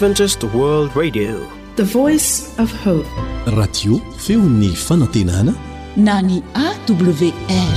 Adventist World Radio, the voice of hope. Radio feon'ny fanantenana na ny AWR.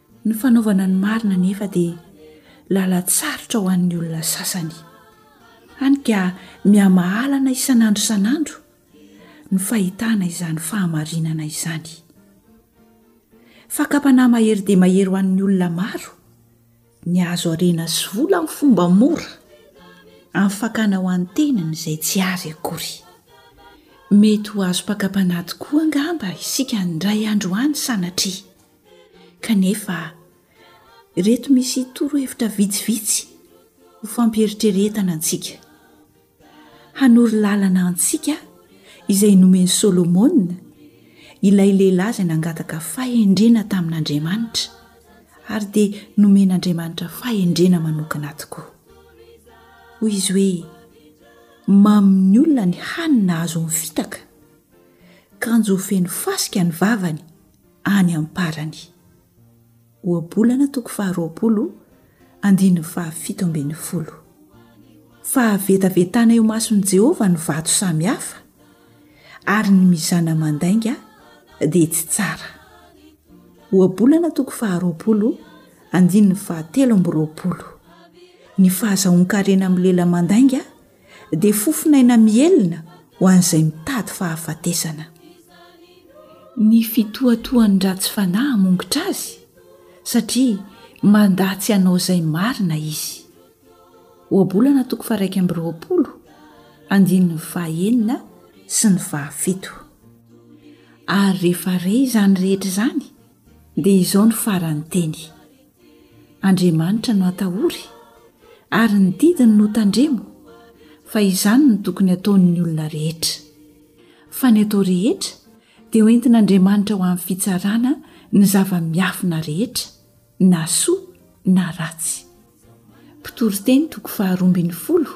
Ny fanaovana ny marina anefa dia lalan-tsarotra ho an'ny olona sasany, hany ka mihamahalana isan'andro isan'andro ny fahitana izany fahamarinana izany. Fakam-panahy mahery dia mahery ho an'ny olona maro ny azo harena sy vola amin'ny fomba mora, amin'ny fakana ho an'ny tenany izay tsy azy akory. Mety ho azom-pakam-panahy tokoa angamba isika indray andro any sanatria. Kanefa, ireto misy torohevitra vitsivitsy ho fampiheritreretana antsika. Hanoro lalana antsika izay nomen'i Solomona, ilay lehilahy izay nangataka fahendrena tamin'Andriamanitra, ary dia nomen'Andriamanitra fahendrena manokana tokoa. Hoy izy hoe, Mamin'ny olona ny hanina azony fitaka, kanjo feno fasika ny vavany, any am-parany. Ohabolana toko faharoapolo, andininy fahafito ambin'ny folo. Fahavetavetana eo mason'i Jehovah ny vato samy hafa, ary ny mizana mandainga dia tsy tsara. Ohabolana toko faharoapolo, andininy fahatelo amby roapolo. Ny fahazahoan-karena amin'ny lela mandainga dia fofon'aina mihelina ho an'izay mitady fahafatesana. Ny fitohatohan'ny ratsy fanahy hamongotra azy, satria mandà tsy hanao izay marina izy. Ohabolana toko faharaika amby roapolo, andininy fahaenina sy ny fahafito. Ary rehefa re izany rehetra izany, dia izao ny faran'ny teny. Andriamanitra no atahory ary ny didiny no tandremo fa izany no tokony hataon'ny olona rehetra. Fa ny atao rehetra dia hoentin'Andriamanitra ho amin'ny fitsarana ny zava-miafina rehetra na soa na ratsy. Mpitoriteny toko faharoa ambin'ny folo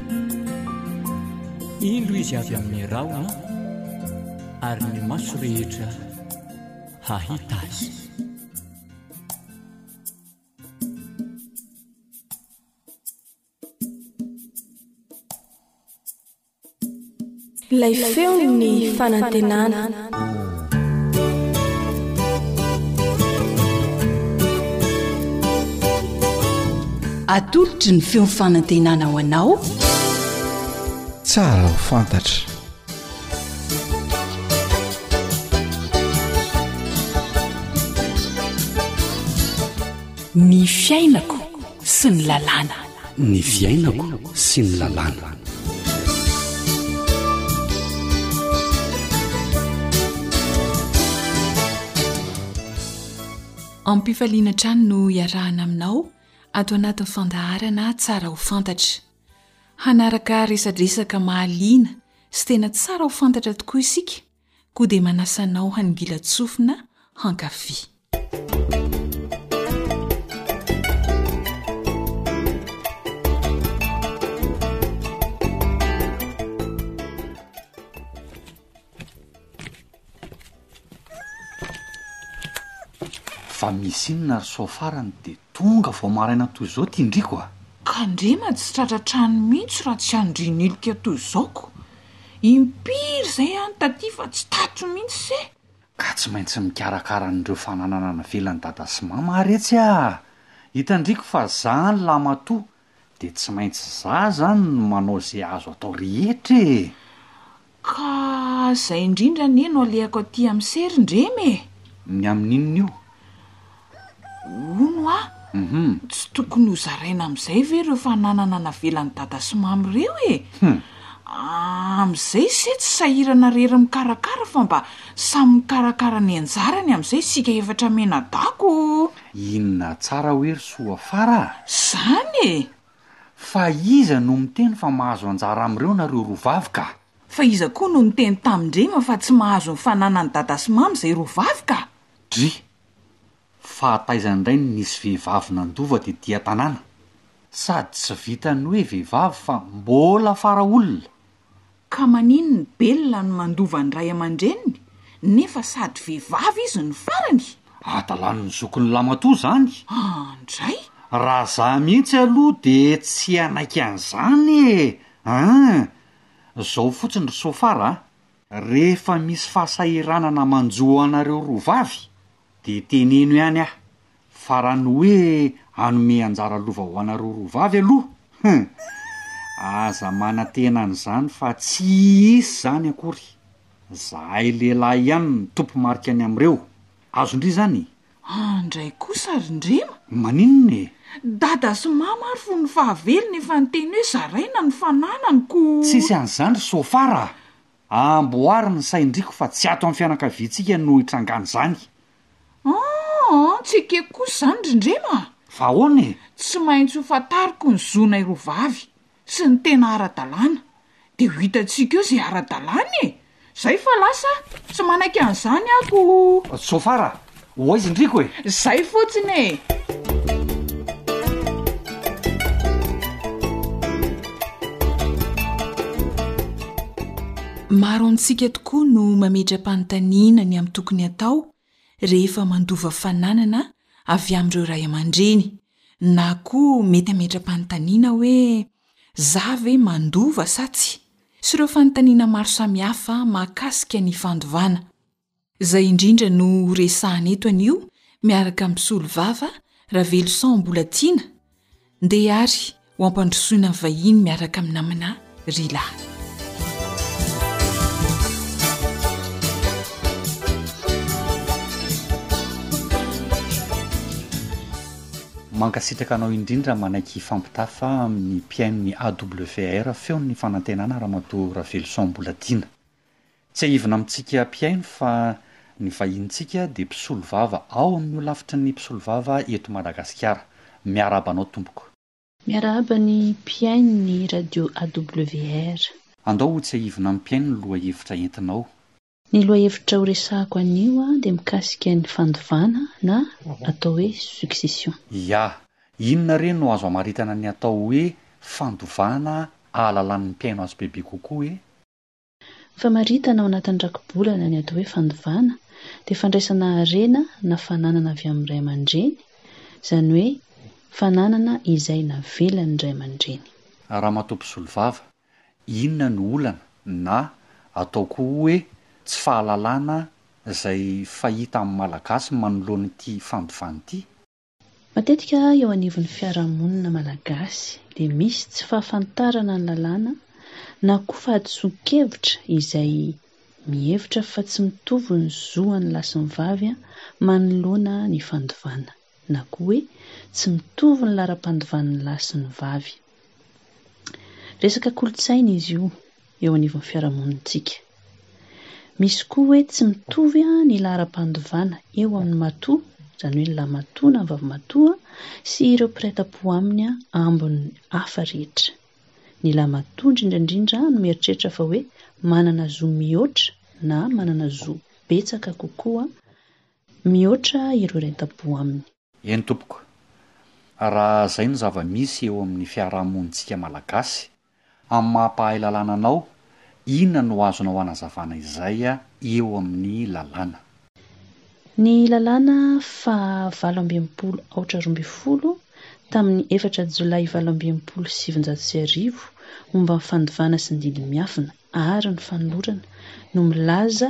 Indro izy avy amin'ny rahona ary ny maso rehetra hahita azy. Ilay feon'ny fanantenana. Atolotry ny feon'ny fanantenana ho anao. Tsara ho fantatra. Ny fiainako. sy ny lalàna ny fiainako sy ny lalàna ampifaliana trano no iarahana aminao ato anatin'ny fandaharana tsara ho fantatra hanaraka resadresaka mahaliana sy tena tsara ho fantatra tokoa isika Koa dia manasa anao hanongilan-tsofina hankafy. Fa misy inona ry soa farany dia tonga vao maraina toy izao ity ndry ko a! Ka ndry mahatsitratra trano mihitsy raha tsy handrinilika toy izao ko! Impiry izay any taty fa tsy tatro mihitsy se! Ka tsy maintsy mikarakara an'ireo fananana navelan'i dada sy mama ary etsy a! Hitan-driko fa za any lahimatoa dia tsy maintsy za zany no manao izay azo atao rehetra e! Ka izay indrindra anie no alehako aty amin'ny seriny re me! Ny amin'inona io? Hono hoa, tsy tokony ho zaraina amin'izay ve ireo fananana navelan'i Dada sy Mamy ireo e? Amin'izay se tsy sahirana irery mikarakara fa mba samy mikarakara ny anjarany amin'izay isika efatra mianadahy ko! Inona tsara hoe ry soa fara a? Zany e! Fa iza no miteny fa mahazo anjara amin'ireo nareo roa vavy ka? Fa iza koa no niteny tamin-dRema fa tsy mahazo ny fananan'i Dada sy Mamy izay roa vavy ka? Dry, fahataiza indray ny nisy vehivavy nandova dia dia tanàna? Sady tsy vitan'ny hoe vehivavy fa mbola fara olona! Ka maninn ny belona no mandova ny ray aman-dreniny nefa sady vehivavy izy no farany? Adalan'ny zokin'ny lamatoa izany! Andray! Raha za mihitsy aloha dia tsy hanaiky an'izany e! An! Zao fotsiny ry Sofara a! Rehefa misy fahasahiranana manjo anareo roa vavy dia teneno ihany aho fa raha ny hoe hanome anjara lova ho anareo roa vavy aloha hum aza manantena an'izany fa tsy hisy izany akory, zahay lehilahy ihany no tompo marika ny amin'ireo, azon-dry izany? An ndray kosa ry ndrima! Maninona e? Dada sy mama ary fony fahavelony efa niteny hoe zaraina ny fananany ko. Tsisy an'izany ry sofara a! Amboary ny sain-driko fa tsy ato amin'ny fianakaviantsika no itrangan'izany. An an tsy ekeko kosa izany ry ndrima a! Fa ahoana e? Tsy maintsy ho fantariko ny zonay roa vavy. sy ny tena ara-dalàna, dia ho hitantsika eo izay ara-dalàna e! Izay fa lasa tsy manaiky an'izany ako! Tsofara, ho aiza indriko e! Izay fotsiny e! Maro amintsika tokoa no mametra-panontaniana ny amin'ny tokony atao rehefa mandova fananana avy amin'ireo ray aman-dreny, na koa mety hametra-panontaniana hoe, Za ve mandova sa tsy? sy ireo fanontaniana maro samihafa mahakasika ny fandovana. Izay indrindra no horesahana eto anio miaraka amin'ny mpisolovava Raveloson Mbolatiana Ndeha ary ho ampandrosoina ny vahiny miaraka amin'ny namana ry lahy. Mankasitraka anao indrindra manaiky hifampitafa amin'ny mpihaino ny AWR Feon'ny Fanantenana Ramatoa Raveloson Mboladiana. Tsiahivina amintsika mpihaino fa ny vahinintsika dia mpisolovava ao amin'ny holafitry ny mpisolovava eto Madagasikara. Miarahaba anao tompoko. Miarahaba ny mpihaino ny radio AWR. Andao ho tsiahivina amin'ny mpihaino ny lohahevitra entinao. Ny lohahevitra ho resahako anio dia mikasika ny fandovana na atao hoe succession. Ia, inona re no azo amaritana ny atao hoe fandovana ahalalan'ny mpihaino azy bebe kokoa e? Ny famaritana ao anatin'ny rakibolana ny atao hoe fandovana dia fandraisana harena na fananana avy amin'ny ray aman-dreny, izany hoe fananana izay navelan'ny ray aman-dreny. Ramatoa mpisolovava, inona no olana na atao koa hoe tsy fahalalana izay fahita amin'ny Malagasy manoloana ity fandovana ity? Matetika eo anivon'ny fiarahamonina malagasy dia misy tsy fahafantarana ny lalàna na koa fahadisoan-kevitra izay mihevitra fa tsy mitovy ny zo an'ny lahy sy ny vavy manoloana ny fandovana na koa hoe tsy mitovy ny laharam-pandovan'ny lahy sy ny vavy. Resaka kolontsaina izy io eo anivon'ny fiarahamonintsika. Misy koa hoe tsy mitovy ny laharam-pandovana eo amin'ny matoa, izany hoe ny lahimatoa na ny vavimatoa, sy ireo mpiray tampo aminy ambiny hafa rehetra. Ny lahimatoa indrindra indrindra no mieritreritra fa hoe manana zo mihoatra na manana zo betsaka kokoa mihoatra ireo iray tampo aminy. Eny tompoko. Raha zay no zava misy eo amin'ny fiaraha-monintsika malagasy, amin'ny maha-mpahay lalàna anao, inona no azonao anazavana izay eo amin'ny lalàna? Ny lalàna faha valo amby enimpolo aotra roa ambin'ny folo tamin'ny efatra jolay valo amby enimpolo sy sivinjato sy arivo momba ny fandovana sy ny didimiafina ary ny fanolorana no milaza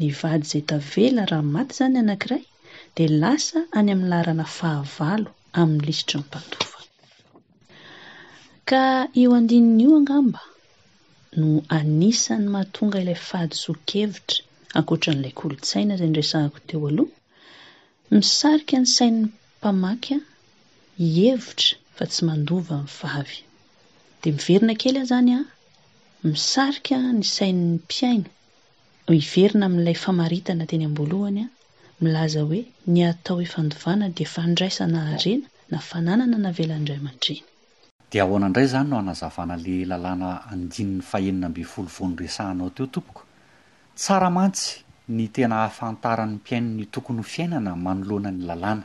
Ny vady izay tavela raha maty izany anankiray dia lasa any amin'ny laharana fahavalo amin'ny lisitry ny mpandova. Ka io andininy io angamba no anisan'ny mahatonga ilay fahadisoan-kevitra, ankoatra an'ilay kolontsaina izay niresahako teo aloha, misarika ny sain'ny mpamaky hihevitra fa tsy mandova ny vavy. Dia miverina kely aho izany an! Misarika ny sain'ny mpihaino no hiverina amin'ilay famaritana teny am-boalohany milaza hoe ny atao hoe fandovana dia fandraisana harena na fananana navelan'ny ray aman-dreny. Dia ahoana indray izany no hanazavana le lalàna andininy fahenina ambin'ny folo vao noresahanao teo tompoko? Tsara mantsy ny tena ahafantaran'ny mpihaino ny tokony ho fiainana manoloana ny lalàna.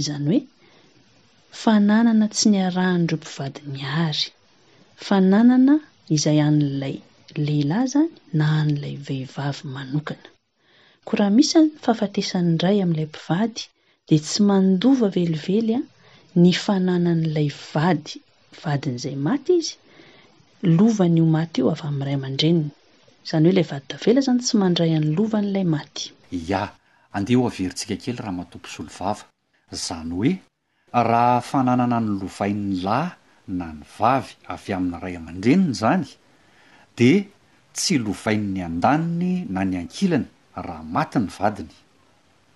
izany hoe fananana tsy niarahan'ireo mpivady mihary, fananana izay an'ilay lehilahy izany na an'ilay vehivavy manokana. Koa raha misy ny fahafatesan'ny ray amin'ilay mpivady dia tsy mandova velively ny fananan'ilay vady vadin'izay maty izy, lovany io maty io avy amin'ny ray aman-dreniny, izany hoe ilay vady tavela izany tsy mandray an'ny lovan'ilay maty. Ia, Andeha ho averintsika kely Ramatoa Mpisolovava. Zany hoe, raha fananana ny lovain'ny lahy na ny vavy avy amin'ny ray aman-dreniny zany, dia tsy lovain'ny andaniny na ny ankilany raha maty ny vadiny.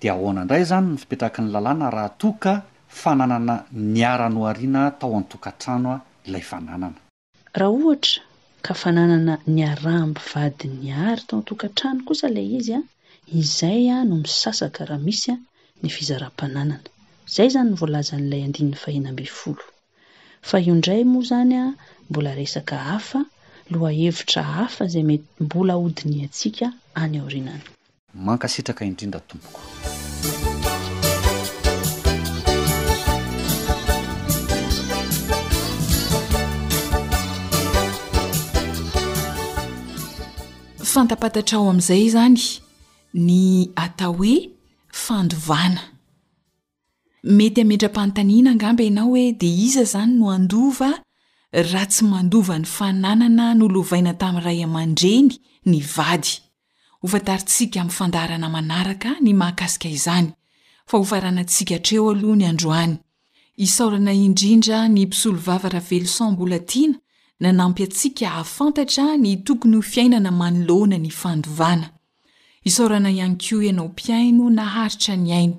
Dia ahoana indray zany ny fipetraky ny lalàna raha toa ka fananana niara-nohariana tao an-tokantrano ilay fananana? Raha ohatra ka fa nanana niaraha-mivady niary tao an-tokantrano kosa ilay izy, izay no misasaka raha misy ny fizaram-pananana. Izay izany no voalazan'ilay andininy fahena ambin'ny folo. Fa io indray moa izany mbola resaka hafa, lohahevitra hafa izay mety mbola hodinihantsika any aoriana any. Mankasitraka indrindra tompoko. Fantapatatrao amin'izay izany ny atao hoe fandovana. Mety hametra-panontaniana angamba ianao hoe dia iza izany no handova raha tsy mandova ny fananana nolovaina tamin'ny ray aman-dreny ny vady. Hofantarintsika amin'ny fandaharana manaraka ny mahakasika izany, fa hofaranantsika hatreo aloha ny androany. Isaorana indrindra ny Mpisolovava Raveloson Mbolatiana nanampy antsika hahafantatra ny tokony ho fiainana manoloana ny fandovana. Isaorana ihany koa ianao mpihaino naharitra nihaino.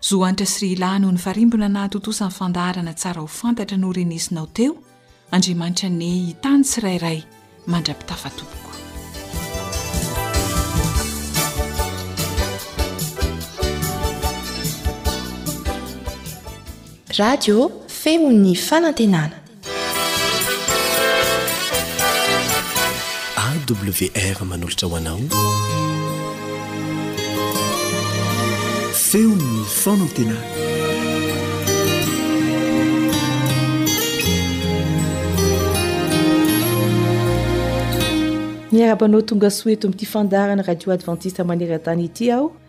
Zo hanitra sy rihilahy noho ny farimbona nahatontosa ny fandaharana tsara ho fantatra norenesinao teo, Andriamanitra Nehy hitany tsirairay mandrapitafa tompoko. Radio feon'ny fanantenana. AWR manolotra ho anao feon'ny fanantenana. Miarabanao tonga soa eto amin'ity fandaharana radio adventiste maneran-tany ity aho.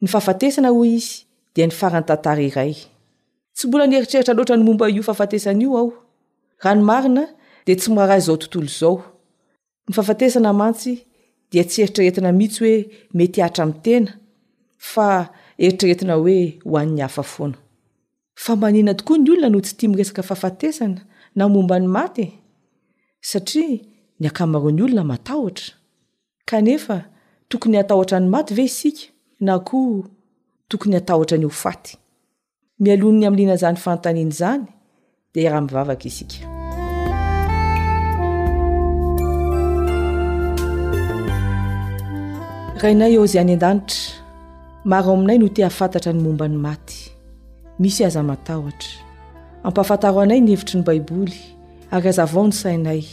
Ny fahafatesana, hoy izy, dia ny faran'ny tantara iray. Tsy mbola nieritreritra loatra ny momba io fahafatesana io aho. Raha ny marina, dia tsy miraharaha izao tontolo izao. Ny fahafatesana mantsy dia tsy eritreretina mihitsy hoe mety hahatra amin'ny tena, fa eritreretina hoe ho an'ny hafa foana. Fa mba nina tokoa ny olona no tsy tia miresaka fahafatesana na momba ny maty e! Satria ny ankamaroan'ny olona matahotra. Kanefa tokony hatahotra ny maty ve isika na koa tokony hatahotra ny ho faty? Mialoha ny hamliana izany fanontaniana izany dia hiara-mivavaka isika. Rainay ao izay any an-danitra, maro aminay no te hahafantatra ny momba ny maty. Misy aza matahotra. Ampahafantaro anay ny hevitry ny Baiboly, ary azavao ny sainay.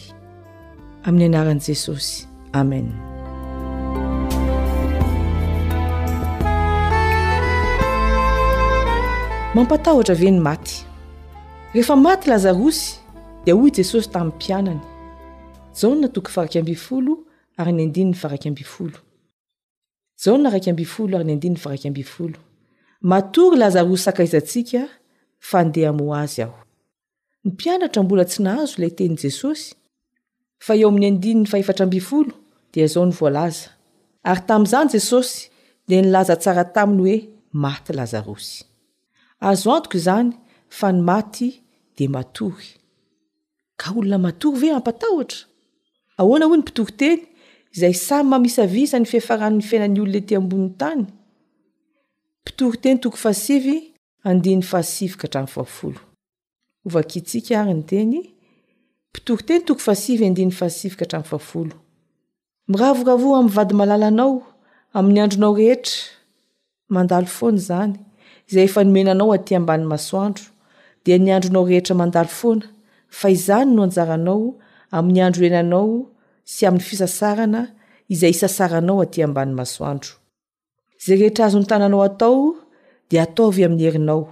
Amin'ny anaran'i Jesosy. Amen. Mampatahotra ve ny maty? Rehefa maty Lazarosy dia hoy Jesosy tamin'ny mpianany. Jaona toky faraika ambin'ny folo ary ny andininy faraika ambin'ny folo. Jaona iraika ambin'ny folo ary ny andininy faharaika ambin'ny folo. Matory Lazaro ho sakaizantsika fa ndeha hamoha azy aho. Ny mpianatra mbola tsy nahazo ilay tenin'i Jesosy fa eo amin'ny andininy fahefatra ambin'ny folo dia izao no voalaza, ary tamin'izany Jesosy dia nilaza tsara taminy hoe maty Lazarosy. Azo antoka izany fa ny maty dia matory. Ka olona matory ve hampatahotra? Ahoana hoy ny mpitoriteny izay samy mamisavisa ny fiafaran'ny fiainan'ny olona ety ambonin'ny tany? Mpitoriteny toko fahasivy andininy fahasivy ka hatramin'ny fahafolo. Hovakintsika ary ny teny Mpitoriteny toko fahasivy andininy fahasivy ka hatramin'ny fahafolo. Miravoravoa amin'ny vady malalanao amin'ny andronao rehetra, mandalo foana izany, izay efa nomena anao aty ambany masoandro, dia ny andronao rehetra mandalo foana, fa izany no anjaranao amin'ny andro iainanao sy amin'ny fisasarana izay isasaranao aty ambany masoandro. Izay rehetra azon'ny tananao atao dia ataovy amin'ny herinao,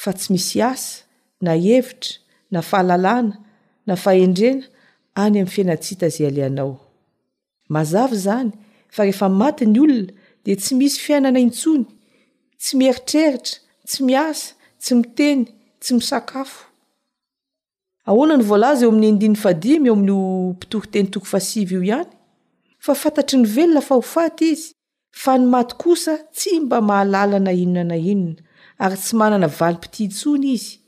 fa tsy misy asa, na hevitra, na fahalalana, na fahendrena any amin'ny fiainantsita izay alehanao. Mazava izany fa rehefa maty ny olona dia tsy misy fiainana intsony, tsy mieritreritra, tsy miasa, tsy miteny, tsy misakafo. Ahoana no voalaza eo amin'ny andininy fahadimy eo amin'io mpitoriteny toko fahasivy io ihany? Fa fantatry ny velona fa ho faty izy, fa ny maty kosa tsy mba mahalala na inona na inona, ary tsy manana valim-pitia intsony izy,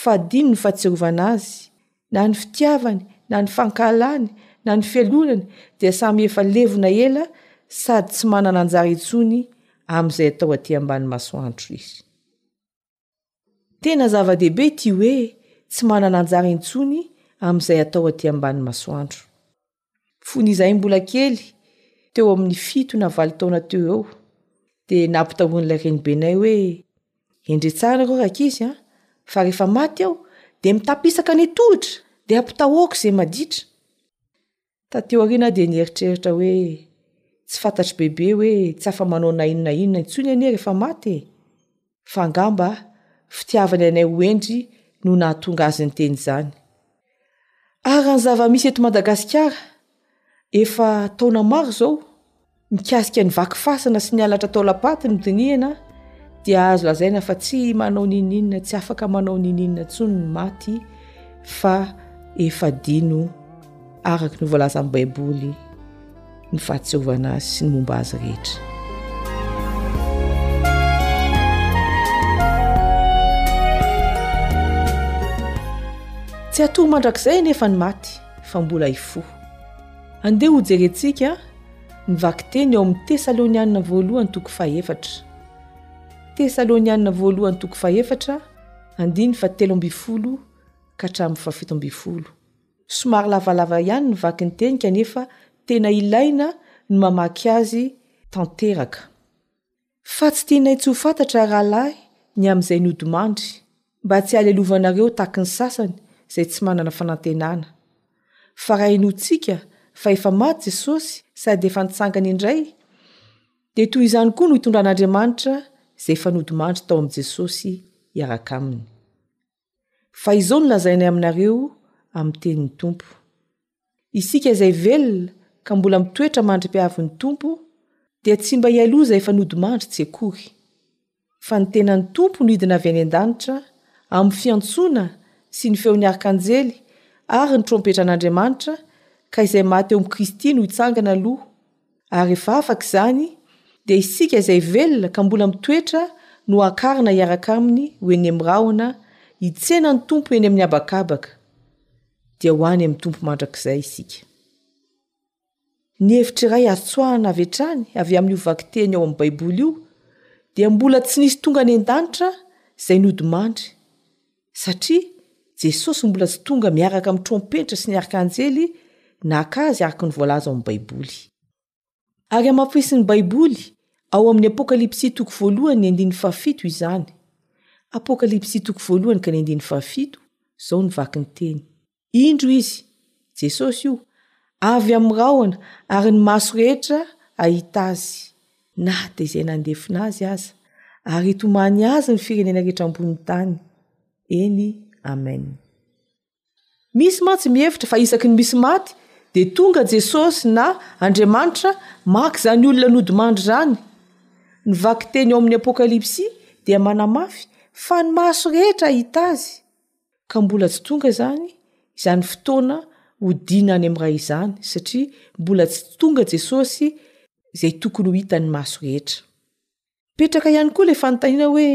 fa adinony ny fahatsiarovana azy, na ny fitiavany, na ny fankahalany, na ny fialonany, dia samy efa levona ela sady tsy manana anjara intsony amin'izay atao aty ambany masoandro izy. Tena zava-dehibe ity hoe tsy manana anjara intsony amin'izay atao aty ambany masoandro. Fony izahay mbola kely, teo amin'ny fito na valo taona teo eo, dia nampitahoan'ilay renibenay hoe endre tsara nareo rankizy an, fa rehefa maty aho dia mitapisaka ny tohotra dia ampitahoako izay maditra. Taty aoriana aho dia nieritreritra hoe, Tsy fantatr'i Bebe hoe tsy afa-manao na inona na inona intsony anie rehefa maty e! Fa angamba fitiavany anay ho hendry no nahatonga azy niteny izany. Ary raha ny zava-misy eto Madagasikara, efa taona maro izao, Mikasika ny vaky fasana sy ny halatra taolam-paty no dinihana dia azo lazaina fa tsy manao nininona tsy afaka manao nininona tsony ny maty fa efa dino araka ny voalazan'ny baiboly ny fahatseovana azy sy ny momba azy rehetra tsy atory mandrakizay nefa ny maty fa mbola hifoha andeha hojerentsika Ny vakiteny ao amin'ny Tesalonianina voalohany toko fahefatra. Tesalonianina voalohany toko fahefatra, andininy fahatelo ambin'ny folo ka hatramin'ny fahafito ambin'ny folo. Somary lavalava ihany ny vakin'ny teny kanefa tena ilaina ny mamaky azy tanteraka. Fa tsy tianay tsy ho fantatra rahalahy ny amin'izay nodimandry, mba tsy halelovanareo tahaky ny sasany izay tsy manana fanantenana. Fa raha henointsika fa efa maty Jesosy sady efa nitsangana indray, dia toy izany koa no hitondran'Andriamanitra izay efa nodimandry tao amin'i Jesosy hiaraka aminy. Fa izao no lazainay aminareo amin'ny tenin'ny Tompo. Isika izay velona ka mbola mitoetra mandri-piavin'ny Tompo dia tsy mba hialoha izay efa nodimandry tsy akory. Fa ny tenan'ny Tompo no hidina avy any an-danitra amin'ny fiantsoana sy ny feon'ny arkanjely ary ny trompetran'Andriamanitra ka izay maty eo amin'i Kristy no hitsangana aloha Ary rehefa afaka izany, dia isika izay velona ka mbola mitoetra no hakarina hiaraka aminy ho eny amin'ny rahona hitsena ny Tompo eny amin'ny habakabaka, dia ho any amin'ny Tompo mandrakizay isika. Ny hevitra iray azo tsoahana avy hatrany avy amin'io vakiteny ao amin'ny Baiboly io dia mbola tsy nisy tonga any an-danitra izay nodimandry. satria Jesosy mbola tsy tonga miaraka amin'ny trompetra sy ny arkanjely naka azy araka ny voalaza ao amin'ny Baiboly. Ary hamafisin'ny Baiboly ao amin'ny Apokalypsy toko voalohany ny andininy fahafito izany. Apokalypsy toko voalohany ka ny andininy fahafito, izao ny vaky ny teny. Indro Izy, Jesosy io, avy amin'ny rahona, ary ny maso rehetra hahita Azy, na dia izay nandefona Azy aza, ary hitomany Azy ny firenena rehetra ambonin'ny tany. Eny, Amen. Misy mantsy mihevitra fa isaky ny misy maty, dia tonga Jesosy na Andriamanitra maka izany olona nodimandry izany. Ny vakiteny ao amin'ny Apokalypsy dia manamafy fa ny maso rehetra hahita Azy. ka mbola tsy tonga izany izany fotoana hodiana any amin'ra izany satria mbola tsy tonga jesosy izay tokony ho hitan'ny maso rehetra petraka ihany koa la fanontaniana hoe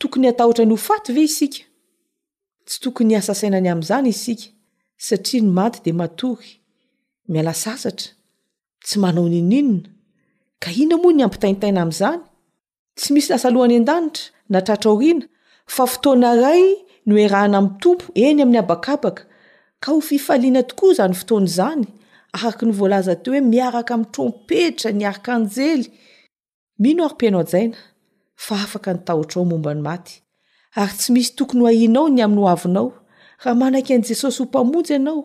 tokony hatahotra ny ho faty ve isika tsy tokony hiasa saina any amin'izany isika satria ny maty dia matory miala sasatra tsy manao nininona ka ina moa ny ampitaintaina amin'izany Tsy misy lasa aloha any an-danitra na tratra aoriana fa fotoana iray noerahana amin'ny Tompo eny amin'ny habakabaka ka ho fifaliana tokoa izany fotoana izany araka ny voalaza teo hoe miaraka amin'ny trompetra ny arkanjely mino aho ry mpihaino hajaina fa afaka ny tahotrao momba ny maty ary tsy misy tokony ho ahianao ny amin'ny hoavinao raha manaiky an'i Jesosy ho mpamonjy ianao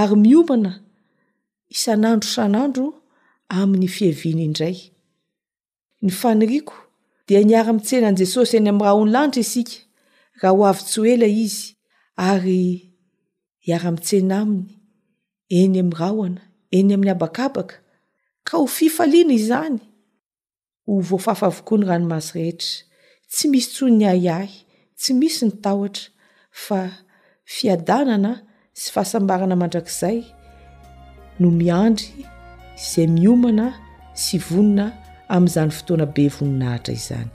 ary miomana isan'andro san'andro amin'ny fiheviany indray Ny faniriako dia ny hiara-mitsena an'i Jesosy any amin'ny rahonlanitra isika raha ho avy tsy ho ela Izy ary hiara-mitsena Aminy eny amin'ny rahona, eny amin'ny habakabaka, ka ho fifaliana izany! Ho voafafa avokoa ny ranomasy rehetra, tsy misy intsony ny ahiahy, tsy misy ny tahotra, fa fiadanana sy fahasambarana mandrakizay no miandry izay miomana sy vonona amin'izany fotoana be voninahitra izany.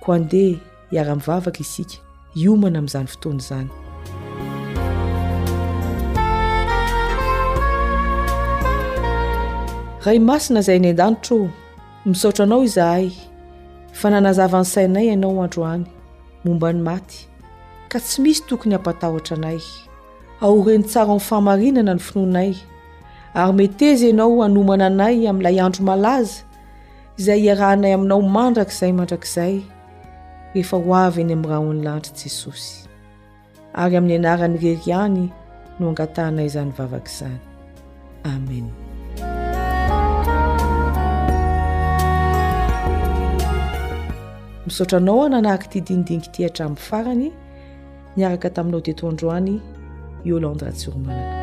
Ko andeha hiara-mivavaka isika, hiomana amin'izany fotoana izany. Ray masina izay any an-danitra ô, misaotra anao izahay fa nanazava ny sainay ianao androany momba ny maty, ka tsy misy tokony hampatahotra anay. Aoreno tsara amin'ny fahamarinana ny finoanay, ary meteza ianao hanomana anay amin'ilay andro malaza, izay hiarahanay aminao mandrakizay mandrakizay, rehefa ho avy eny amin'ny rahon'ny lanitra i Jesosy. ary amin'ny anarany irery ihany no angatahanay izany vavaka izany amena misaotra anao a nanahaka ity dinidiniko ity hatramin'ny farany niaraka taminao teto androany yolande ratsiromanana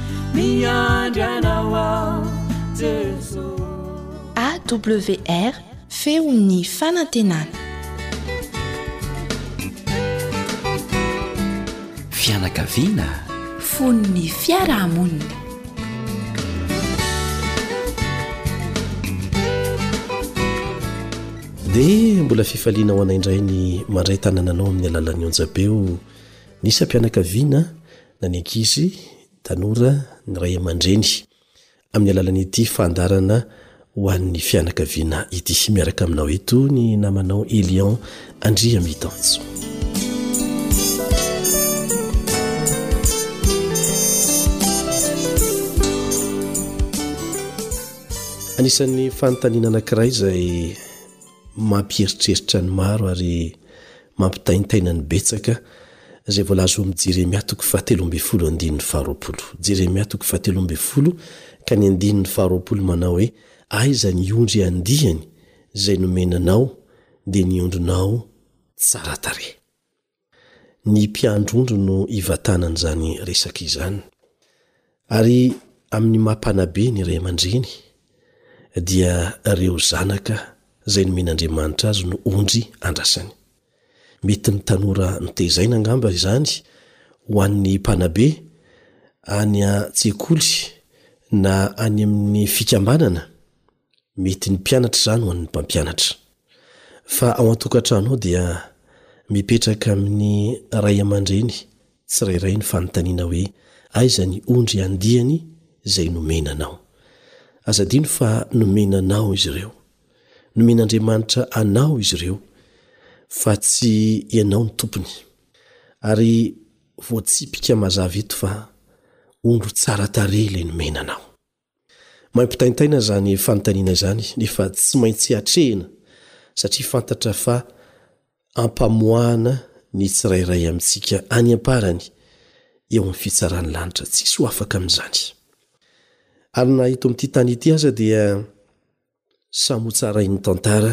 miandry anao aho Jesosy AWR feon'ny fanantenana. Fianakaviana, fon'ny fiarahamonina. Dia mbola fifaliana ho anay indray ny mandray tanananao amin'ny alalan'ny onjabeo ny isam-pianakaviana na ny ankizy, tanora, ny ray aman-dreny, amin'ny alalan'ity fandaharana ho an'ny fianakaviana ity. Miaraka aminao eto ny namanao Elion Andriamitanjo. Anisan'ny fanontaniana anankiray izay mampieritreritra ny maro ary Mampitaintaina ny betsaka izay voalaza ao amin'ny Jeremia toko fahatelo ambin'ny folo andininy faharoapolo. Jeremia toko fahatelo ambin'ny folo ka ny andininy faharoapolo manao hoe, Aiza ny ondry andiany izay nomena anao, dia ny ondrinao tsara tarehy? Ny mpiandry ondry no ivatanan'izany resaka izany. Ary amin'ny maha mpanabe ny ray aman-dreny, dia ireo zanaka izay nomen'Andriamanitra azy no ondry andrasany. Mety ny tanora notezaina angamba izany ho an'ny mpanabe any an-tsekoly na any amin'ny fikambanana, Mety ny mpianatra izany ho an'ny mpampianatra. Fa ao an-tokantrano ao dia mipetraka amin'ny ray aman-dreny tsirairay ny fanontaniana hoe aiza ny ondry andiany izay nomena anao. Aza adino fa nomena anao izy ireo. Nomen'Andriamanitra anao izy ireo fa tsy ianao ny tompony. Ary voatsipika mazava eto fa ondry tsara tarehy ilay nomena anao. Mampitaintaina izany fanontaniana izany nefa tsy maintsy atrehina satria fantatra fa ampamoahana ny tsirairay amintsika any am-parany eo amin'ny fitsaran'ny lanitra. Tsisy ho afaka amin'izany. Ary na eto amin'ity tany ity aza dia Samy ho tsarain'ny tantara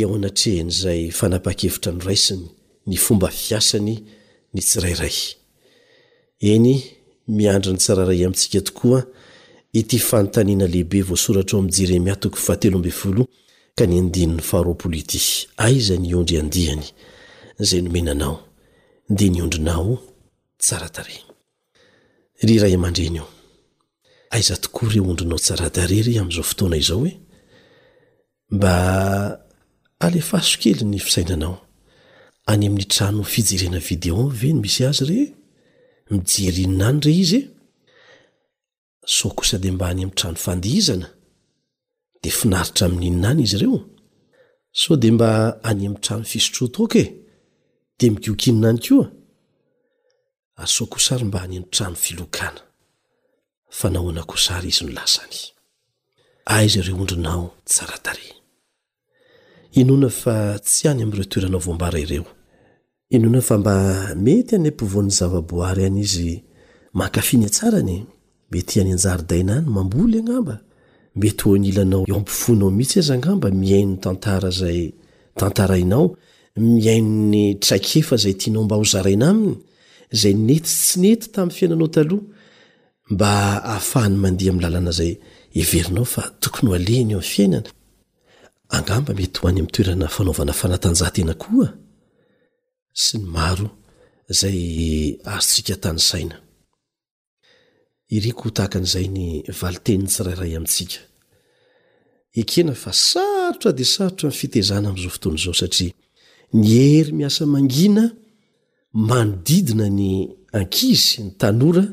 eo anatrehan'izay fanapahan-kevitra noraisiny ny fomba fiasany ny tsirairay. Eny, miandry ny tsirairay amintsika tokoa ity fanontaniana lehibe voasoratra ao amin'ny Jeremia toko fahatelo ambin'ny folo ka ny andininy faharoapolo ity, Aiza ny ondry andiany izay nomenanao, dia ny ondrinao tsara tarehy? Ry ray aman-dreny ô, aiza tokoa ireo ondrinao tsara tarehy re amin'izao fotoana izao e? Mba alefaso kely ny fisainanao, any amin'ny trano fijerena vidéo ve no misy azy re? Mijery inona any re izy e? sao kosa dia mba any amin'ny trano fandihizana, dia finaritra amin'inona any izy ireo? sao dia mba any amin'ny trano fisotroan-toaka e! dia migoky inona any koa? ary sao kosa ary mba any amin'ny trano filokana? fa nahoana kosa ary izy no lasany? aiza ireo ondrinao tsara tarehy? Inoana fa tsy any amin'ireo toerana voambara ireo. Inoana fa mba mety any am-povoan'ny zavaboary any izy mankafy ny hatsarany e! Mety any an-jaridaina any mamboly angamba? Mety ho anilanao eo am-pofoanao mihitsy aza angamba mihaino ny tantara izay tantarainao, mihaino ny traikefa izay tianao mba hozaraina aminy, izay nety sy tsy nety tamin'ny fiainanao taloha, mba hahafahany mandeha amin'ny lalana izay heverinao fa tokony ho alehany eo amin'ny fiainana? angamba mety ho any amin'ny toerana fanaovana fanatanjahantena koa sy ny maro izay azontsika tanisaina. Iriko ho tahaka an'izay ny valin-tenin'ny tsirairay amintsika. Ekena fa sarotra dia sarotra ny fitezana amin'izao fotoana izao satria ny hery miasa mangina, manodidina ny ankizy, ny tanora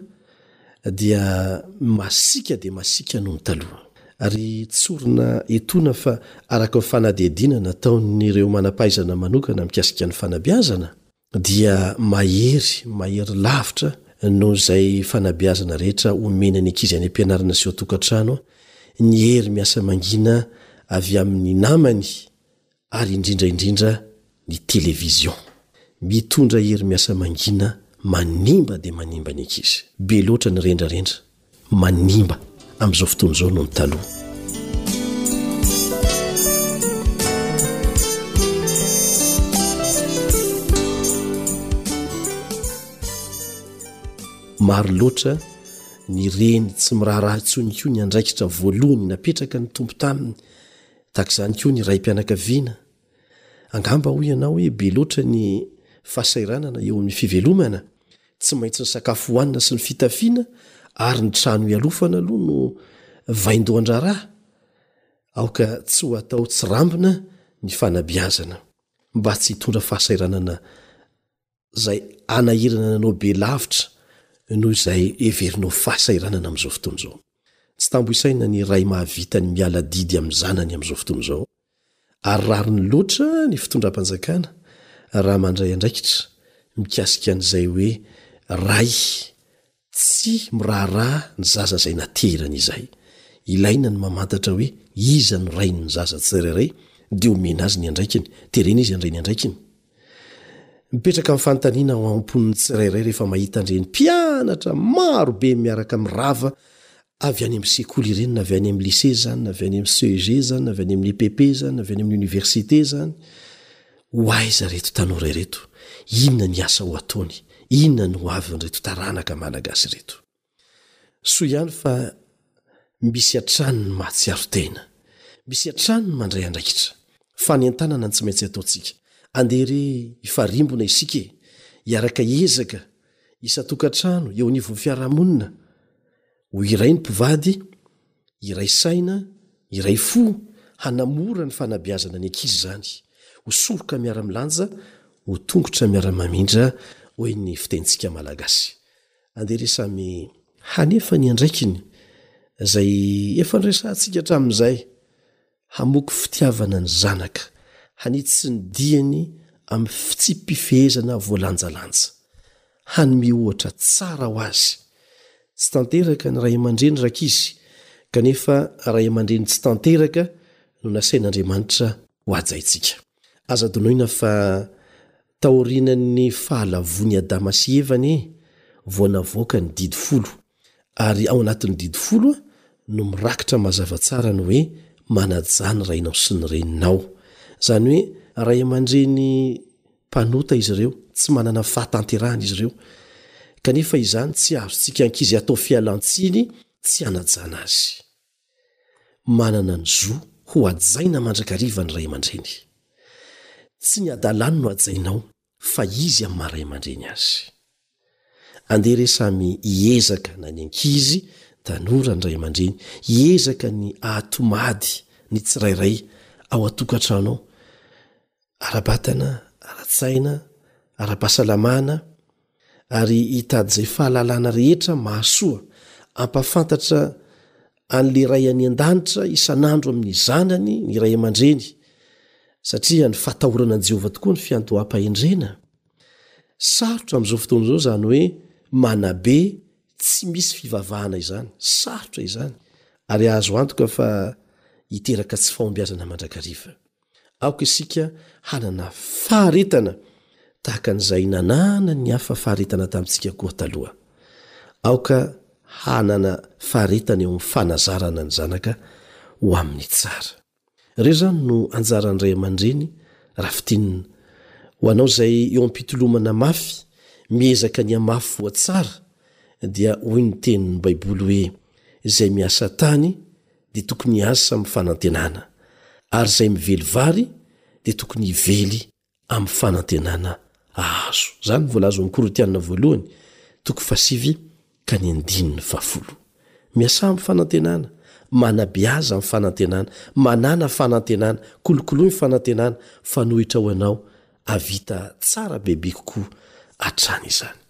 dia masiaka dia masiaka noho ny taloha. Ary tsorina etoana fa araka ny fanadihadiana nataon'ireo manam-pahaizana manokana mikasika ny fanabeazana dia mahery mahery lavitra noho izay fanabeazana rehetra omena ny ankizy any am-pianarana sy ao an-tokantrano ny hery miasa mangina avy amin'ny namany ary indrindra indrindra ny television mitondra hery miasa mangina manimba dia manimba ny ankizy. Be loatra ny rendrarendra manimba amin'izao fotoana izao noho ny taloha. Maro loatra ny reny tsy miraharaha intsony koa ny andraikitra voalohany napetraka ny Tompo taminy, Tahaka izany koa ny raim-pianakaviana. Angamba hoy ianao hoe be loatra ny fahasahiranana eo amin'ny fivelomana, tsy maintsy ny sakafo hohanina sy ny fitafiana ary ny trano ialofana aloha no vaindohan-draharaha. Aoka tsy ho atao tsirambina ny fanabeazana, mba tsy hitondra fahasahiranana zay anahirana nanao be lavitra noho izay heverinao fahasahiranana amin'izao fotoana izao. Tsy tambo isaina ny ray mahavita ny miala adidy amin'ny zanany amin'izao fotoana izao, ary rariny loatra ny fitondram-panjakana raha mandray andraikitra mikasika an'izay hoe ray Tsy miraharaha ny zaza izay naterany izay. Ilaina ny mamantatra hoe iza no rain'ny zaza tsirairay dia omena azy ny andraikiny. Terena izy handray ny andraikiny. Mipetraka ny fanontaniana ao am-pon'ny tsirairay rehefa mahita an'ireny mpianatra maro be miaraka mirava avy any amin'ny sekoly ireny na avy any amin'ny lycée izany na avy any amin'ny CEG izany na avy any amin'ny EPP izany na avy any amin'ny université izany, ho aiza ireto tanora ireto? inona ny asa ho ataony? inona ny ho avin'ireto taranaka Malagasy ireto? Soa ihany fa misy hatrany ny mahatsiaro tena, misy hatrany ny mandray andraikitra. Fanentanana no tsy maintsy ataontsika. Andeha re hifarimbona isika e! hiaraka hiezaka, isan-tokantrano, eo anivon'ny fiarahamonina, Ho iray ny mpivady, iray saina, iray fo, hanamora ny fanabeazana ny ankizy izany. Ho soroka miara-milanja, ho tongotra miara-mamindra, hoy ny fitenintsika Malagasy. Andeha re samy hanefa ny andraikiny, izay efa niresahantsika hatramin'izay, hamoky fitiavana ny zanaka, hanitsy ny diany amin'ny fitsipi-pifehezana voalanjalanja, hanome ohatra tsara ho azy. Tsy tanteraka ny ray aman-dreny rankizy, kanefa ray aman-dreny tsy tanteraka no nasain'Andriamanitra hohajaintsika. Aza adinoina fa Taorianan'ny fahalavoan'i Adama sy Eva anie vao navoaka ny Didy Folo, ary ao anatin'ny Didy Folo no mirakitra mazava tsara ny hoe manajà ny rainao sy ny reninao. Izany hoe ray aman-dreny mpanota izy ireo, tsy manana fahatanterahana izy ireo, kanefa izany tsy azontsika ankizy atao fialan-tsiny tsy hanajana azy. Manana ny zo ho hajaina mandrakariva ny ray aman-dreny. Tsy ny hadalany no hajainao fa izy amin'ny maha ray aman-dreny azy. Andeha re samy hiezaka na ny ankizy, ny tanora, ny ray aman-dreny, hiezaka ny hahatomady ny tsirairay ao an-tokantrano ao, ara-batana, ara-tsaina, ara-pahasalamana, Ary hitady izay fahalalana rehetra mahasoa hampafantatra an'ilay Ray any An-danitra isan'andro amin'ny zanany ny ray aman-dreny, satria ny fahatahorana an'i Jehovah tokoa no fiandoham-pahendrena. Sarotra amin'izao fotoana izao izany hoe manabe tsy misy fivavahana izany. Sarotra izany, ary azo antoka fa hiteraka tsy fahombiazana mandrakariva. Aoka isika hanana faharetana tahaka an'izay nananan'ny hafa faharetana tamintsika koa taloha. Aoka hanana faharetana eo amin'ny fanazarana ny zanaka ho amin'ny tsara. Ireo izany no anjaran'ny ray aman-dreny raha fintinina. Ho anao izay eo am-pitolomana mafy, miezaka ny hamafy voa tsara, dia hoy ny tenin'ny Baiboly hoe, Izay miasa tany dia tokony hiasa amin'ny fanantenana, ary izay mively vary dia tokony hively amin'ny fanantenana hahazo. Izany no voalaza ao amin'ny Korintianina voalohany, toko fahasivy ka ny andininy fahafolo. Miasà amin'ny fanantenana, manabeaza amin'ny fanantenana, manàna fanantenana, kolokoloy ny fanantenana, fanohitra ho anao, hahavita tsara bebe kokoa hatrany izany.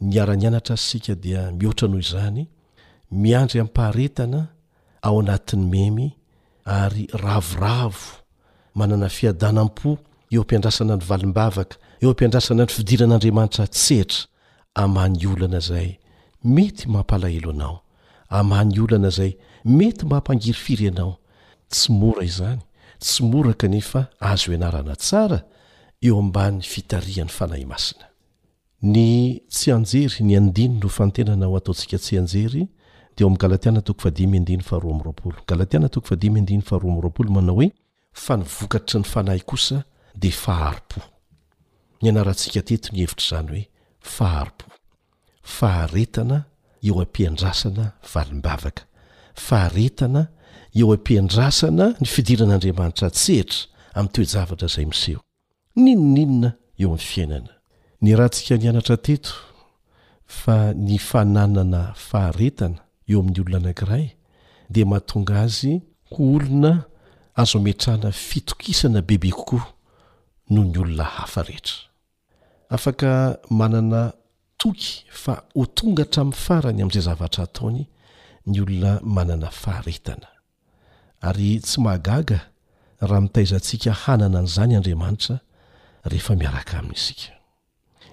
Niara-nianatra isika dia mihoatra noho izany, miandry am-paharetana ao anatin'ny memy ary ravoravo manana fiadanam-po eo am-piandrasana ny valim-bavaka, eo am-piandrasana ny fidiran'Andriamanitra an-tsehatra amany olana izay mety mampalahelo anao, amany olana izay mety mampangirifiry anao. Tsy mora izany, tsy mora kanefa azo ianarana tsara eo ambany fitarihan'ny Fanahy Masina. Ny tsianjery, ny andiny nofantenana ho ataontsika tsianjery dia ao amin'ny Galatiana toko fahadimy andiny faharoa amby roapolo. Galatiana toko fahadimy andiny faharoa amby roapolo manao hoe, fa ny vokatry ny fanahy kosa dia fahari-po. Nianarantsika teto ny hevitr'izany hoe fahari-po, faharetana eo am-piandrasana valim-bavaka, faharetana eo am-piandrasana ny fidiran'Andriamanitra an-tsehatra amin'ny toe-javatra izay miseho. N'inon'inona eo amin'ny fiainana. Nirahantsika nianatra teto fa ny fananana faharetana eo amin'ny olona anankiray dia mahatonga azy ho olona azo ametrahana fitokisana bebe kokoa noho ny olona hafa rehetra. Afaka manana toky fa ho tonga hatramin'ny farany amin'izay zavatra ataony ny olona manana faharetana. Ary tsy mahagaga raha mitaiza antsika hanana an'izany Andriamanitra rehefa miaraka Aminy isika.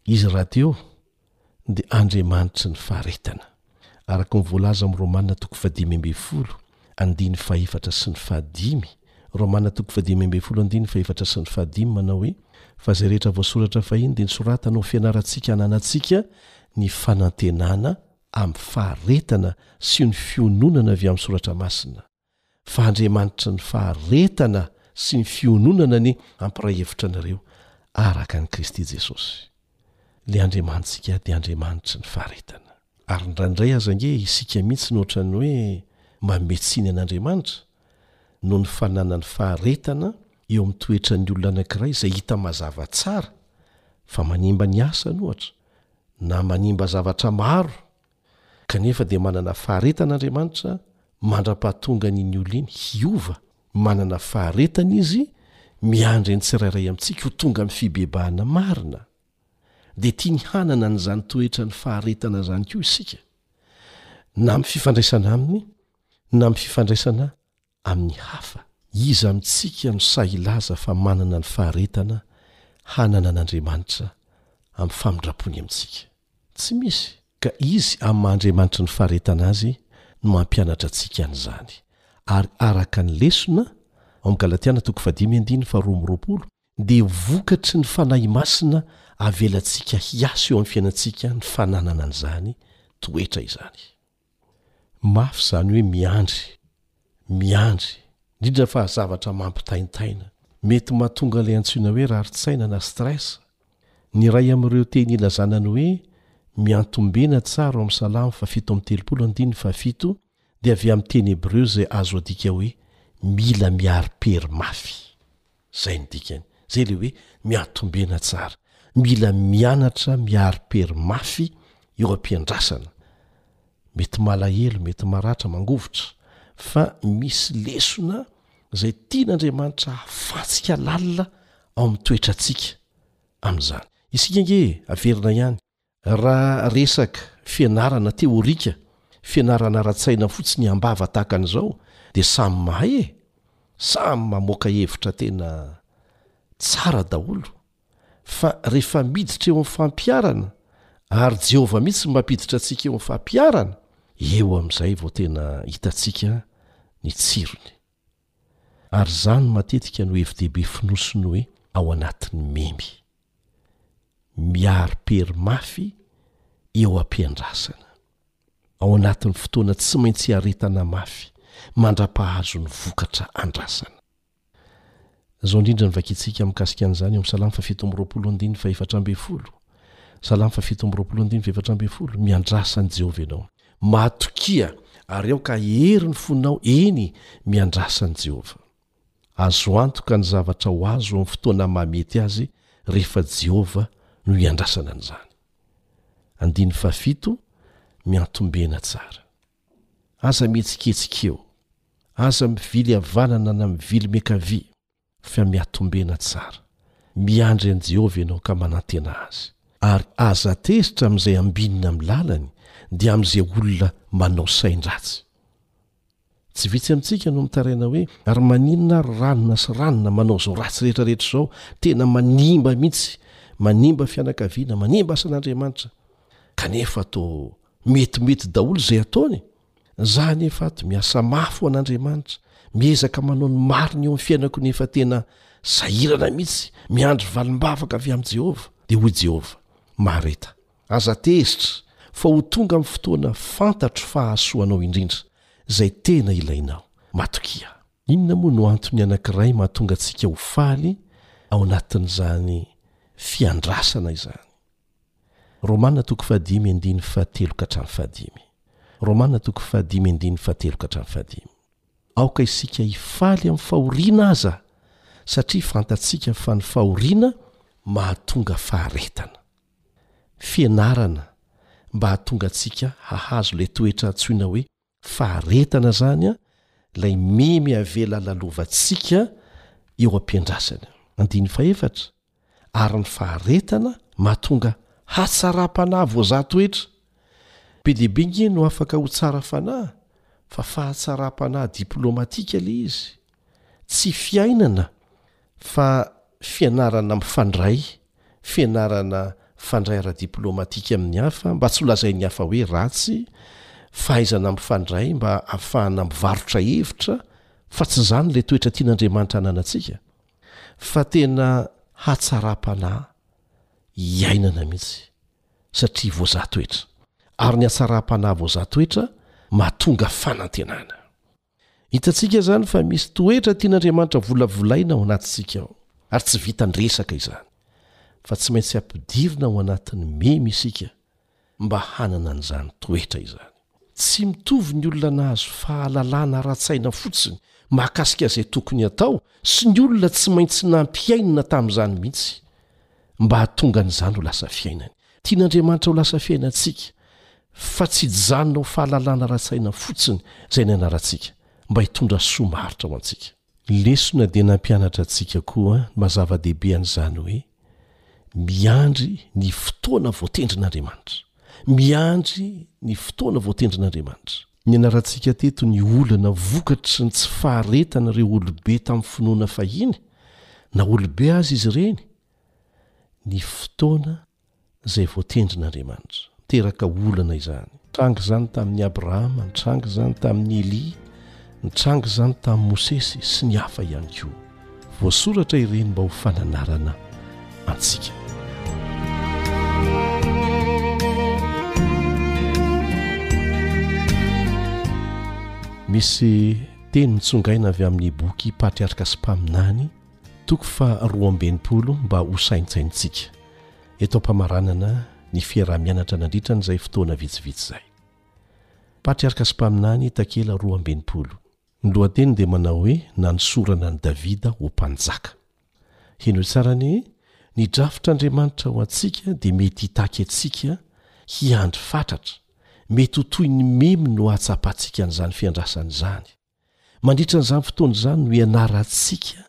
Izy rahateo dia Andriamanitry ny faharetana, araka ny voalaza amin'ny Romana toko fahadimy ambin'ny folo andininy fahefatra sy ny fahadimy, Romana toko fahadimy ambin'ny folo andininy fahefatra sy ny fahadimy manao hoe, Fa izay rehetra voasoratra fahiny dia nosoratana ho fianarantsika hananantsika ny fanantenana amin'ny faharetana sy ny fiononana avy amin'ny Soratra Masina, fa Andriamanitry ny faharetana sy ny fiononana anie hampiray hevitra anareo araka an'i Kristy Jesosy. Ilay Andriamanitsika dia Andriamanitry ny faharetana. Ary indraindray aza ange isika mihitsy no ohatran'ny hoe manome tsiny an'Andriamanitra, noho ny fananany faharetana eo amin'ny toetran'ny olona anankiray izay hita mazava tsara fa manimba ny asany ohatra, na manimba zavatra maro, kanefa dia manana faharetana Andriamanitra mandra-pahatongany iny olona iny hiova, manana faharetana Izy miandry ny tsirairay amintsika ho tonga amin'ny fibebahana marina, dia tiany hanana an'izany toetra ny faharetana izany koa isika, na amin'ny fifandraisana Aminy na amin'ny fifandraisana amin'ny hafa? Iza amintsika no sahy hilaza fa manana ny faharetana hanana an'Andriamanitra amin'ny famindram-pony amintsika? Tsy misy, ka Izy amin'ny maha Andriamanitry ny faharetana Azy no mampianatra antsika an'izany. Ary araka ny lesona ao amin'ny Galatiana toko fahadimy andininy faharoa amby roapolo dia vokatry ny Fanahy Masina avelantsika hiasa eo amin'ny fiainantsika ny fananana an'izany toetra izany. Mafy izany hoe miandry, miandry, indrindra fa zavatra mampitaintaina. Mety mahatonga ilay antsoina hoe rarin-tsaina na stress. Ny iray amin'ireo teny ilazana ny hoe miantombena tsara ao amin'ny Salamo fahafito amby telopolo andininy fahafito dia avy amin'ny teny hebreo izay azo adika hoe mila miari-pery mafy. Zay ny dikany. Zay le hoe miatombena tsara. Mila mianatra miari-pery mafy eo am-piandrasana. Mety malahelo, mety maratra, mangovitra. Fa misy lesona zay tian'Andriamanitra hahafantsika lalina ao amin'ny toetrantsika amin'izany. Isika ange e, averina ihany. Raha resaka fianarana teorika, fianarana ara-tsaina fotsiny am-bava tahaka an'izao dia samy mahay e! Samy mamoaka hevitra tena tsara daholo. Fa rehefa miditra eo amin'ny fampiharana, ary Jehovah mihitsy no mampiditra antsika eo amin'ny fampiharana, eo amin'izay vao tena hitantsika ny tsirony. Ary izany matetika no hevi-dehibe fonosin'ny hoe ao anatin'ny memy. Miari-pery mafy eo am-piandrasana. Ao anatin'ny fotoana tsy maintsy iaretana mafy mandra-pahazo ny vokatra andrasana. Izao indrindra no vakintsika mikasika an'izany eo amin'ny Salamo fahafito amby roapolo andininy fahefatra ambin'ny folo, Salamo fahafito amby roapolo andininy fahefatra ambin'ny folo, Miandrasa an'i Jehovah ianao. Matokia, ary aoka hahery ny fonao, eny, miandrasa an'i Jehovah. Azo antoka ny zavatra ho azo amin'ny fotoana mahamety azy rehefa Jehovah no iandrasana an'izany. Andininy fahafito, Miantombena tsara. Aza mihetsiketsika eo. Aza mivily havanana na mivily miankavia, fa mihatombena tsara. Miandry an'i Jehovah ianao ka manantena azy. Ary aza tezitra amin'izay ambinina amin'ny lalany, dia amin'izay olona manao sain-dratsy. Tsy vitsy amintsika no mitaraina hoe, Ary maninona ary ranona sy ranona manao izao ratsy rehetrarehetra izao? Tena manimba mihitsy, manimba fianakaviana, manimba asan'Andriamanitra. Kanefa toa metimety daholo izay ataony za nefa ato miasa mafy ho an'andriamanitra miezaka manao ny marina eo amin'ny fiainako ny efa tena sahirana mihitsy miandry valimbavaka avy amin'i jehovah dia hoy jehovah mahareta aza tezitra fa ho tonga amin'ny fotoana fantatro fahasoanao indrindra izay tena ilainao matokia inona moa no antony anankiray mahatonga antsika ho faly ao anatin'izany fiandrasana izany Romana toko fahadimy andiny fahatelo ka hatramin'ny fahadimy. Romana toko fahadimy andiny fahatelo ka hatramin'ny fahadimy. Aoka isika hifaly amin'ny fahoriana aza, satria fantatsika fa ny fahoriana mahatonga faharetana. Fianarana mba hahatonga antsika hahazo ilay toetra antsoina hoe Faharetana zany an lay memy avela lalovantsika eo ampiandrasana. Andininy fahefatra, ary ny faharetana mahatonga hatsaram-panahy voazaha toetra. Be dia be nge no afaka ho tsara fanahy fa fahatsaram-panahy diplaomatika le izy. Tsy fiainana fa fianarana mifandray, fianarana mifandray ara-diplaomatika amin'ny hafa mba tsy holazain'ny hafa hoe ratsy, fahaizana mifandray mba hahafahana mivarotra hevitra fa tsy izany ilay toetra tian'Andriamanitra hananantsika fa tena hatsaram-panahy iainana mihitsy satria voazaha toetra ary ny hatsaram-panahy voazaha toetra mahatonga fanantenana. Hitantsika izany fa misy toetra tian'Andriamanitra volavolaina ao anatintsika ao, ary tsy vitan'ny resaka izany, fa tsy maintsy ampidirina ao anatin'ny memy isika mba hanana an'izany toetra izany. Tsy mitovy ny olona nahazo fahalalana ara-tsaina fotsiny mahakasika izay tokony hatao sy ny olona tsy maintsy nampiainina tamin'izany mihitsy. mba hahatonga an'izany ho lasa fiainany. Tian'Andriamanitra ho lasa fiainantsika, fa tsy hijanona ho fahalalana ara-tsaina fotsiny izay nianarantsika, mba hitondra soa maharitra ho antsika. Ny lesona dia nampianatra antsika koa ny maha zava-dehibe an'izany hoe, miandry ny fotoana voatendrin'Andriamanitra. Miandry ny fotoana voatendrin'Andriamanitra. Nianarantsika teto ny olana vokatry ny tsy faharetan'ireo olobe tamin'ny finoana fahiny, na olobe aza izy ireny, ny fotoana izay voatendrin'Andriamanitra. Miteraka olana izany. Nitranga izany tamin'i Abrahama, nitranga izany tamin'i Elia, nitranga izany tamin'i Mosesy, sy ny hafa ihany koa. Voasoratra ireny mba ho fananarana antsika. Misy teny mitsongaina avy amin'ny boky Patriarka sy Mpaminany, toko faha roa amby enimpolo mba ho saintsainintsika eto am-pamaranana ny fiaraha-mianatra nandritra an'izay fotoana vitsivitsy izay. Patriarka sy Mpaminany, takela roa amby enimpolo. Ny lohateny dia manao hoe nanosorana an'i Davida ho mpanjaka. Henoy tsara anie, ny drafitr'Andriamanitra ho antsika dia mety hitaky antsika hiandry fatratra, mety ho toy ny memy no hahatsapantsika an'izany fiandrasana izany. Mandritra an'izany fotoana izany no ianarantsika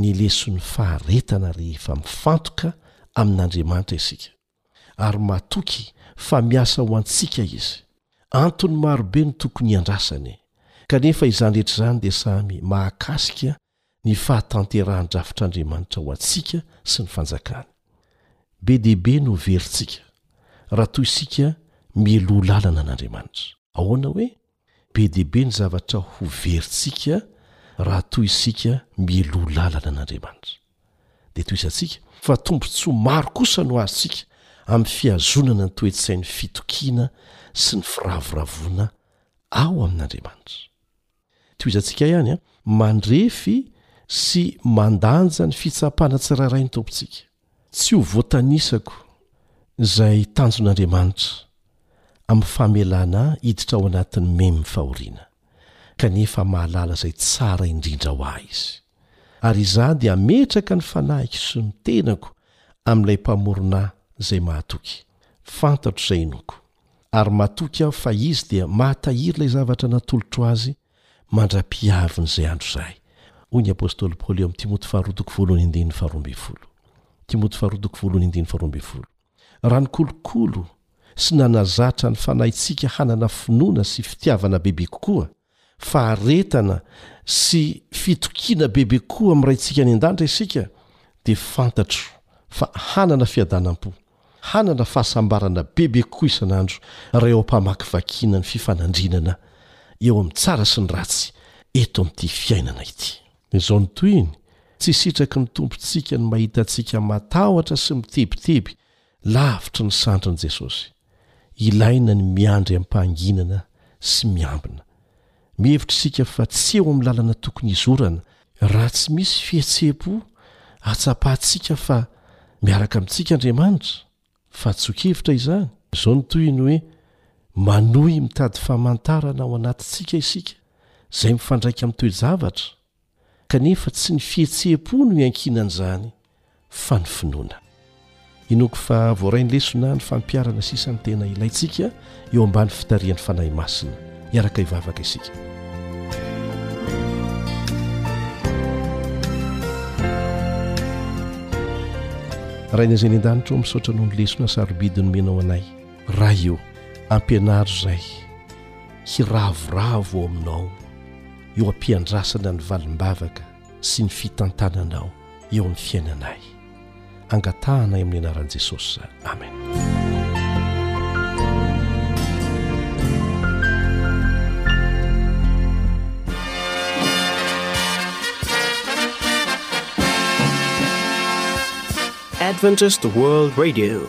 ny leson'ny faharetana rehefa mifantoka amin'Andriamanitra isika. ary matoky fa miasa ho antsika izy. Antony maro be no tokony hiandrasany, kanefa izany rehetra izany dia samy mahakasika ny fahatanterahan-drafitr'Andriamanitra ho antsika sy ny Fanjakany. Be dia be no heverintsika raha toa isika mialoha lalana an'Andriamanitra. Ahoana hoe? Be dia be ny zavatra hoverintsika raha toa isika mieloa lalana an'Andriamanitra. Dia tohizantsika fa tombontsoa maro kosa no azontsika amin'ny fihazonana ny toe-tsain'ny fitokiana sy ny firavoravoana ao amin'Andriamanitra. Tohizantsika ihany, Mandrefy sy mandanja ny fitsapana tsirairay ny Tompontsika. Tsy ho voatanisako izay tanjon'Andriamanitra amin'ny famelana ahy hiditra ao anatin'ny meme fahoriana, kanefa mahalala izay tsara indrindra ho ahy Izy. Ary izaho dia hametraka ny fanahiko sy ny tenako amin'ilay Mpamorona ahy izay mahatoky. Fantatro izay inoako. Ary matoky aho fa Izy dia mahatahiry ilay zavatra natolotro Azy mandra-pihavin'izay andro izay, hoy ny apostoly Paoly ao amin'ny Timoty faharoa toko voalohany andininy faharoa ambin'ny folo. Timoty faharoa toko voalohany andininy faharoa ambin'ny folo. Raha ny kolokolo sy nanazatra ny fanahintsika hanana finoana sy fitiavana bebe kokoa, faharetana sy fitokiana bebe kokoa amin'ny Raintsika any an-danitra isika, dia fantatro fa hanana fiadanam-po. Hanana fahasambarana bebe kokoa isan'andro raha eo am-pamakivakiana ny fifanandrinana eo amin'ny tsara sy ny ratsy eto amin'ity fiainana ity. Izao no tohiny, Tsy sitraky ny Tompontsika ny mahita antsika matahotra sy mitebiteby lavitry ny sandrin'i Jesosy. Ilaina ny miandry amim-pahanginana sy miambina. Mihevitra isika fa tsy eo amin'ny lalana tokony hizorana raha tsy misy fihetseham-po ahatsapahantsika fa miaraka amintsika Andriamanitra. Fahadsoan-kevitra izany. Izao no tohiny hoe, Manohy mitady famantarana ao anatintsika isika, izay mifandraika amin'ny toe-javatra. kanefa tsy ny fihetseham-po no iankinan'izany fa ny finoana. Inoako fa voarain'ny lesona ny fampiharana sisa ny tena ilaintsika eo ambany fitarihan'ny Fanahy Masina. Hiaraka hivavaka isika. Rainay izay any an-danitra ô, misaotra noho ny lesona sarobidy nomenao anay. Ray ô, ampianaro izay hiravoravo ao aminao eo am-piandrasana ny valim-bavaka sy ny fitantananao eo amin'ny fiainanay. Angatahanay amin'ny anaran'i Jesosy. Amen. Adventist World Radio.